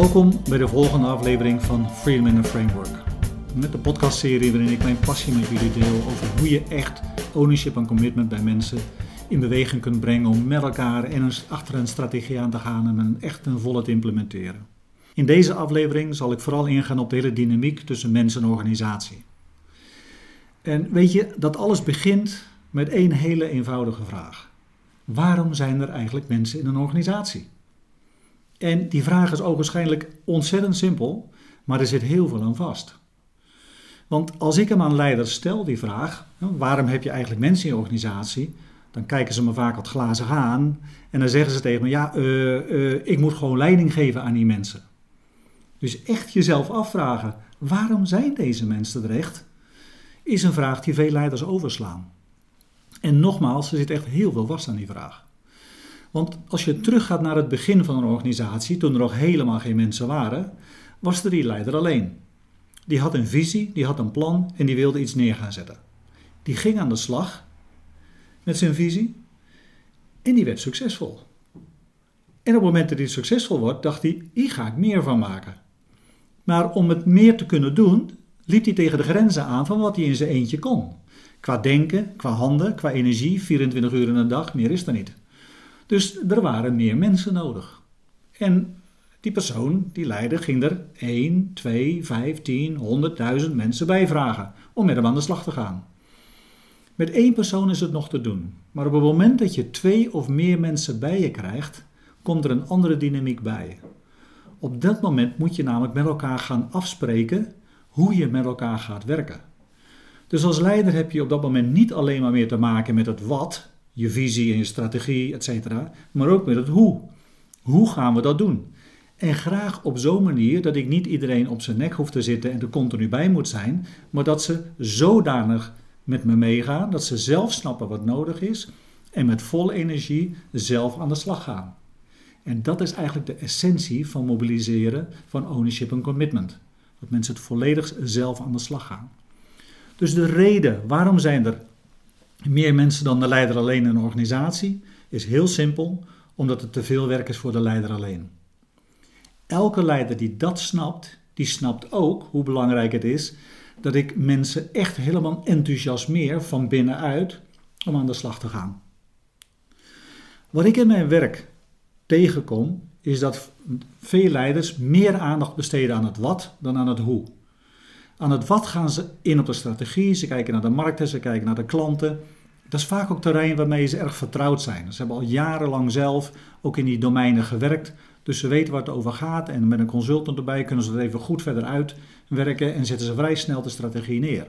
Welkom bij de volgende aflevering van Freedom in a Framework. Met de podcastserie waarin ik mijn passie met jullie deel over hoe je echt ownership en commitment bij mensen in beweging kunt brengen om met elkaar en achter een strategie aan te gaan en een echt een volle te implementeren. In deze aflevering zal ik vooral ingaan op de hele dynamiek tussen mens en organisatie. En weet je, dat alles begint met één hele eenvoudige vraag. Waarom zijn er eigenlijk mensen in een organisatie? En die vraag is ogenschijnlijk ontzettend simpel, maar er zit heel veel aan vast. Want als ik hem aan leiders stel, die vraag, waarom heb je eigenlijk mensen in je organisatie? Dan kijken ze me vaak wat glazig aan en dan zeggen ze tegen me, ja, uh, uh, ik moet gewoon leiding geven aan die mensen. Dus echt jezelf afvragen, waarom zijn deze mensen er echt? Is een vraag die veel leiders overslaan. En nogmaals, er zit echt heel veel vast aan die vraag. Want als je teruggaat naar het begin van een organisatie, toen er nog helemaal geen mensen waren, was er die leider alleen. Die had een visie, die had een plan en die wilde iets neer gaan zetten. Die ging aan de slag met zijn visie en die werd succesvol. En op het moment dat hij succesvol wordt, dacht hij: hier ga ik meer van maken. Maar om het meer te kunnen doen, liep hij tegen de grenzen aan van wat hij in zijn eentje kon. Qua denken, qua handen, qua energie, 24 uur in een dag, meer is er niet. Dus er waren meer mensen nodig. En die persoon, die leider, ging er 1, 2, 5, 10, 100.000 mensen bij vragen om met hem aan de slag te gaan. Met één persoon is het nog te doen. Maar op het moment dat je twee of meer mensen bij je krijgt, komt er een andere dynamiek bij. Op dat moment moet je namelijk met elkaar gaan afspreken hoe je met elkaar gaat werken. Dus als leider heb je op dat moment niet alleen maar meer te maken met het wat, je visie en je strategie, etc., maar ook met het hoe. Hoe gaan we dat doen? En graag op zo'n manier dat ik niet iedereen op zijn nek hoef te zitten en er continu bij moet zijn, maar dat ze zodanig met me meegaan dat ze zelf snappen wat nodig is en met volle energie zelf aan de slag gaan. En dat is eigenlijk de essentie van mobiliseren van ownership en commitment. Dat mensen het volledig zelf aan de slag gaan. Dus de reden waarom zijn er meer mensen dan de leider alleen in een organisatie is heel simpel, omdat het te veel werk is voor de leider alleen. Elke leider die dat snapt, die snapt ook hoe belangrijk het is dat ik mensen echt helemaal enthousiasmeer van binnenuit om aan de slag te gaan. Wat ik in mijn werk tegenkom, is dat veel leiders meer aandacht besteden aan het wat dan aan het hoe. Aan het wat gaan ze in op de strategie, ze kijken naar de markten, ze kijken naar de klanten. Dat is vaak ook terrein waarmee ze erg vertrouwd zijn. Ze hebben al jarenlang zelf ook in die domeinen gewerkt, dus ze weten waar het over gaat. En met een consultant erbij kunnen ze het even goed verder uitwerken en zetten ze vrij snel de strategie neer.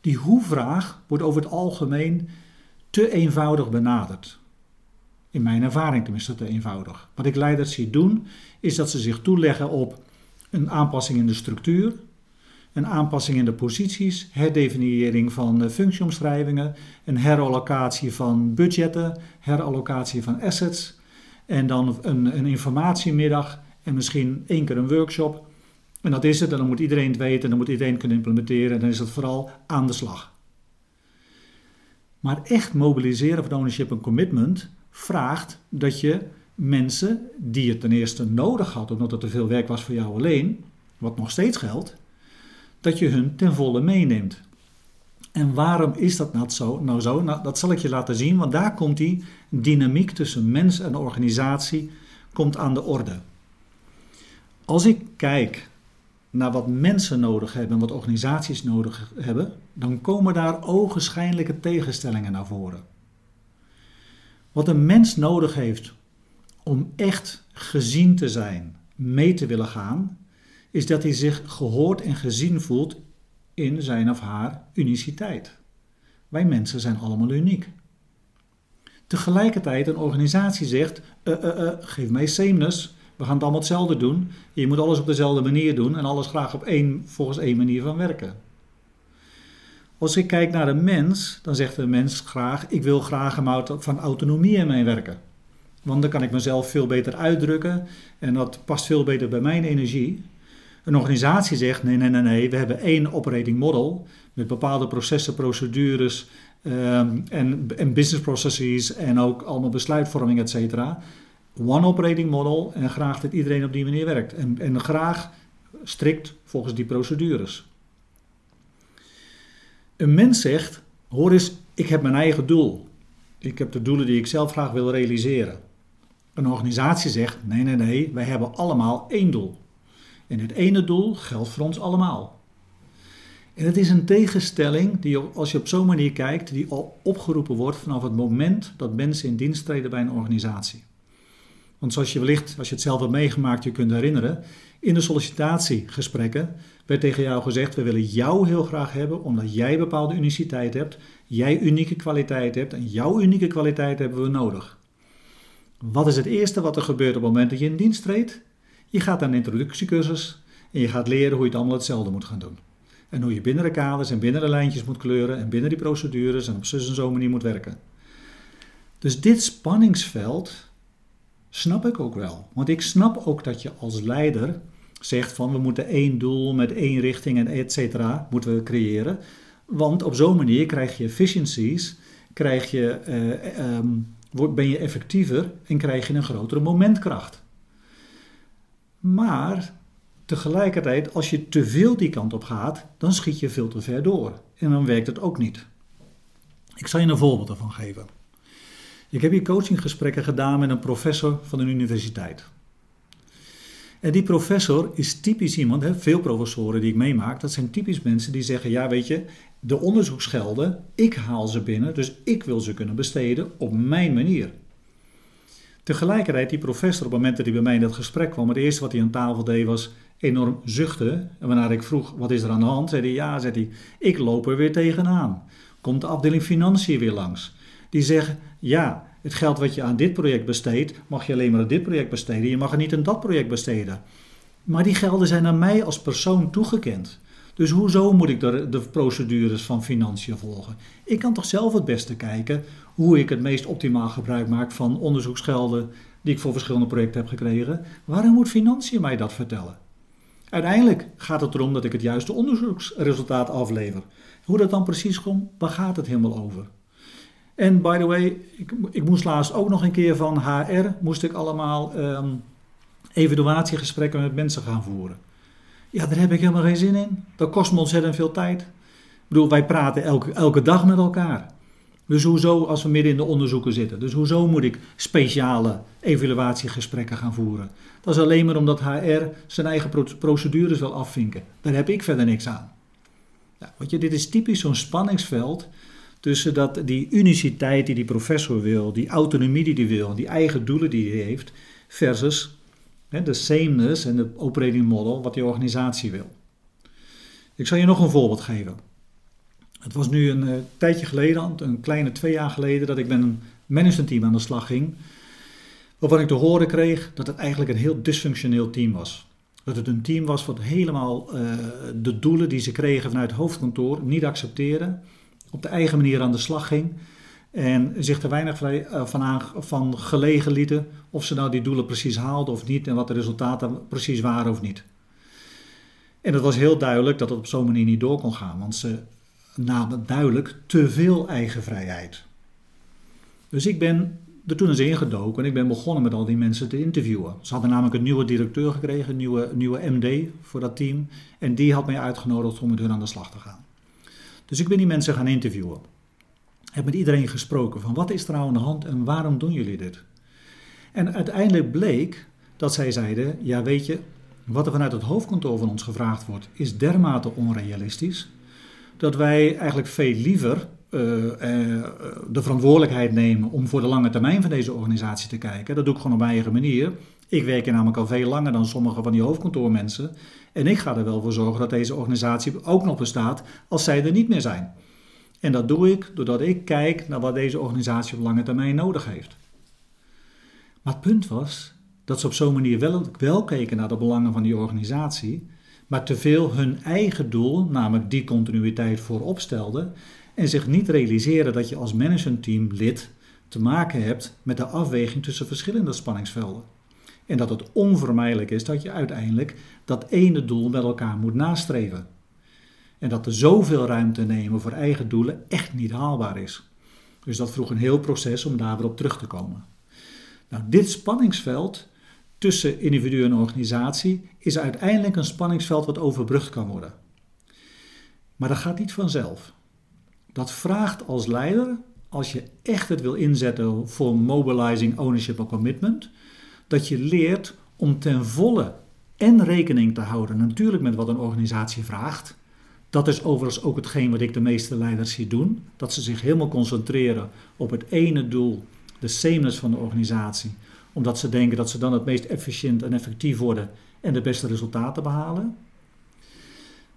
Die hoe-vraag wordt over het algemeen te eenvoudig benaderd. In mijn ervaring tenminste te eenvoudig. Wat ik leiders zie doen, is dat ze zich toeleggen op een aanpassing in de structuur, een aanpassing in de posities, herdefiniëring van functieomschrijvingen, een herallocatie van budgetten, herallocatie van assets en dan een, een informatiemiddag en misschien één keer een workshop. En dat is het, en dan moet iedereen het weten, en dan moet iedereen kunnen implementeren en dan is het vooral aan de slag. Maar echt mobiliseren van ownership en commitment vraagt dat je mensen die je ten eerste nodig had, omdat het te veel werk was voor jou alleen, wat nog steeds geldt, dat je hun ten volle meeneemt. En waarom is dat nou zo? Nou zo? Nou, dat zal ik je laten zien, want daar komt die dynamiek tussen mens en organisatie komt aan de orde. Als ik kijk naar wat mensen nodig hebben en wat organisaties nodig hebben, dan komen daar ogenschijnlijke tegenstellingen naar voren. Wat een mens nodig heeft om echt gezien te zijn, mee te willen gaan, is dat hij zich gehoord en gezien voelt in zijn of haar uniciteit. Wij mensen zijn allemaal uniek. Tegelijkertijd een organisatie zegt, uh, uh, uh, geef mij sameness, we gaan het allemaal hetzelfde doen. Je moet alles op dezelfde manier doen en alles graag op één, volgens één manier van werken. Als ik kijk naar een mens, dan zegt een mens graag: Ik wil graag van autonomie in mijn werken. Want dan kan ik mezelf veel beter uitdrukken en dat past veel beter bij mijn energie. Een organisatie zegt: nee, nee, nee, nee, we hebben één operating model met bepaalde processen, procedures um, en, en business processes en ook allemaal besluitvorming, et cetera. one operating model en graag dat iedereen op die manier werkt. En, en graag strikt volgens die procedures. Een mens zegt, hoor eens, ik heb mijn eigen doel. Ik heb de doelen die ik zelf graag wil realiseren. Een organisatie zegt, nee, nee, nee, wij hebben allemaal één doel. En dit ene doel geldt voor ons allemaal. En het is een tegenstelling die, als je op zo'n manier kijkt, die al opgeroepen wordt vanaf het moment dat mensen in dienst treden bij een organisatie. Want zoals je wellicht, als je het zelf hebt meegemaakt, je kunt herinneren, in de sollicitatiegesprekken werd tegen jou gezegd: we willen jou heel graag hebben omdat jij bepaalde uniciteit hebt, jij unieke kwaliteit hebt en jouw unieke kwaliteit hebben we nodig. Wat is het eerste wat er gebeurt op het moment dat je in dienst treedt? Je gaat naar een introductiecursus en je gaat leren hoe je het allemaal hetzelfde moet gaan doen. En hoe je binnen de kaders en binnen de lijntjes moet kleuren en binnen die procedures en op zus en manier moet werken. Dus dit spanningsveld snap ik ook wel. Want ik snap ook dat je als leider zegt van we moeten één doel met één richting en et cetera moeten we creëren. Want op zo'n manier krijg je efficiencies, krijg je, uh, um, ben je effectiever en krijg je een grotere momentkracht. Maar tegelijkertijd, als je te veel die kant op gaat, dan schiet je veel te ver door. En dan werkt het ook niet. Ik zal je een voorbeeld ervan geven. Ik heb hier coachinggesprekken gedaan met een professor van een universiteit. En die professor is typisch iemand, veel professoren die ik meemaak, dat zijn typisch mensen die zeggen: Ja, weet je, de onderzoeksgelden, ik haal ze binnen, dus ik wil ze kunnen besteden op mijn manier. Tegelijkertijd, die professor, op het moment dat hij bij mij in dat gesprek kwam, het eerste wat hij aan tafel deed was enorm zuchten. En wanneer ik vroeg: Wat is er aan de hand? zei hij: Ja, zei hij, ik loop er weer tegenaan. Komt de afdeling financiën weer langs? Die zeggen: Ja, het geld wat je aan dit project besteedt, mag je alleen maar aan dit project besteden. Je mag het niet aan dat project besteden. Maar die gelden zijn aan mij als persoon toegekend. Dus hoezo moet ik de, de procedures van financiën volgen? Ik kan toch zelf het beste kijken hoe ik het meest optimaal gebruik maak van onderzoeksgelden die ik voor verschillende projecten heb gekregen. Waarom moet financiën mij dat vertellen? Uiteindelijk gaat het erom dat ik het juiste onderzoeksresultaat aflever. Hoe dat dan precies komt, waar gaat het helemaal over? En by the way, ik, ik, moest laatst ook nog een keer van HR, moest ik allemaal um, evaluatiegesprekken met mensen gaan voeren. Ja, daar heb ik helemaal geen zin in. Dat kost me ontzettend veel tijd. Ik bedoel, wij praten elke, elke dag met elkaar. Dus hoezo als we midden in de onderzoeken zitten? Dus hoezo moet ik speciale evaluatiegesprekken gaan voeren? Dat is alleen maar omdat HR zijn eigen procedures wil afvinken. Daar heb ik verder niks aan. Weet je, dit is typisch zo'n spanningsveld tussen dat, die uniciteit die die professor wil, die autonomie die hij wil, die eigen doelen die hij heeft, versus de sameness en de operating model wat die organisatie wil. Ik zal je nog een voorbeeld geven. Het was nu een uh, tijdje geleden, een kleine twee jaar geleden, dat ik met een managementteam aan de slag ging. Waarvan ik te horen kreeg dat het eigenlijk een heel dysfunctioneel team was. Dat het een team was wat helemaal uh, de doelen die ze kregen vanuit het hoofdkantoor niet accepteerde op de eigen manier aan de slag ging. En zich er weinig eh, van, van gelegen lieten of ze nou die doelen precies haalden of niet en wat de resultaten precies waren of niet. En het was heel duidelijk dat het op zo'n manier niet door kon gaan, want ze namen duidelijk te veel eigen vrijheid. Dus ik ben er toen eens ingedoken en ik ben begonnen met al die mensen te interviewen. Ze hadden namelijk een nieuwe directeur gekregen, een nieuwe, nieuwe MD voor dat team. En die had mij uitgenodigd om met hun aan de slag te gaan. Dus ik ben die mensen gaan interviewen. Heb met iedereen gesproken van wat is er nou aan de hand en waarom doen jullie dit? En uiteindelijk bleek dat zij zeiden: Ja, weet je, wat er vanuit het hoofdkantoor van ons gevraagd wordt, is dermate onrealistisch. Dat wij eigenlijk veel liever uh, uh, de verantwoordelijkheid nemen om voor de lange termijn van deze organisatie te kijken. Dat doe ik gewoon op mijn eigen manier. Ik werk hier namelijk al veel langer dan sommige van die hoofdkantoormensen. En ik ga er wel voor zorgen dat deze organisatie ook nog bestaat als zij er niet meer zijn. En dat doe ik doordat ik kijk naar wat deze organisatie op lange termijn nodig heeft. Maar het punt was dat ze op zo'n manier wel, wel keken naar de belangen van die organisatie, maar te veel hun eigen doel, namelijk die continuïteit, voorop stelden en zich niet realiseren dat je als managementteam lid te maken hebt met de afweging tussen verschillende spanningsvelden. En dat het onvermijdelijk is dat je uiteindelijk dat ene doel met elkaar moet nastreven. En dat er zoveel ruimte nemen voor eigen doelen echt niet haalbaar is. Dus dat vroeg een heel proces om daar weer op terug te komen. Nou, dit spanningsveld tussen individu en organisatie is uiteindelijk een spanningsveld wat overbrugd kan worden. Maar dat gaat niet vanzelf. Dat vraagt als leider, als je echt het wil inzetten voor mobilizing, ownership en commitment, dat je leert om ten volle en rekening te houden natuurlijk met wat een organisatie vraagt. Dat is overigens ook hetgeen wat ik de meeste leiders zie doen. Dat ze zich helemaal concentreren op het ene doel, de sameness van de organisatie. Omdat ze denken dat ze dan het meest efficiënt en effectief worden en de beste resultaten behalen.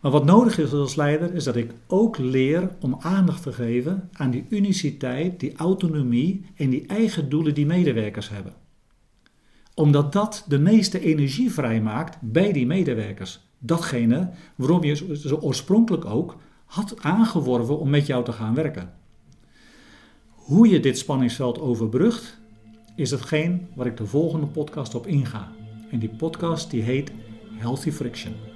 Maar wat nodig is als leider is dat ik ook leer om aandacht te geven aan die uniciteit, die autonomie en die eigen doelen die medewerkers hebben. Omdat dat de meeste energie vrijmaakt bij die medewerkers. Datgene waarom je ze oorspronkelijk ook had aangeworven om met jou te gaan werken. Hoe je dit spanningsveld overbrugt, is hetgeen waar ik de volgende podcast op inga. En die podcast die heet Healthy Friction.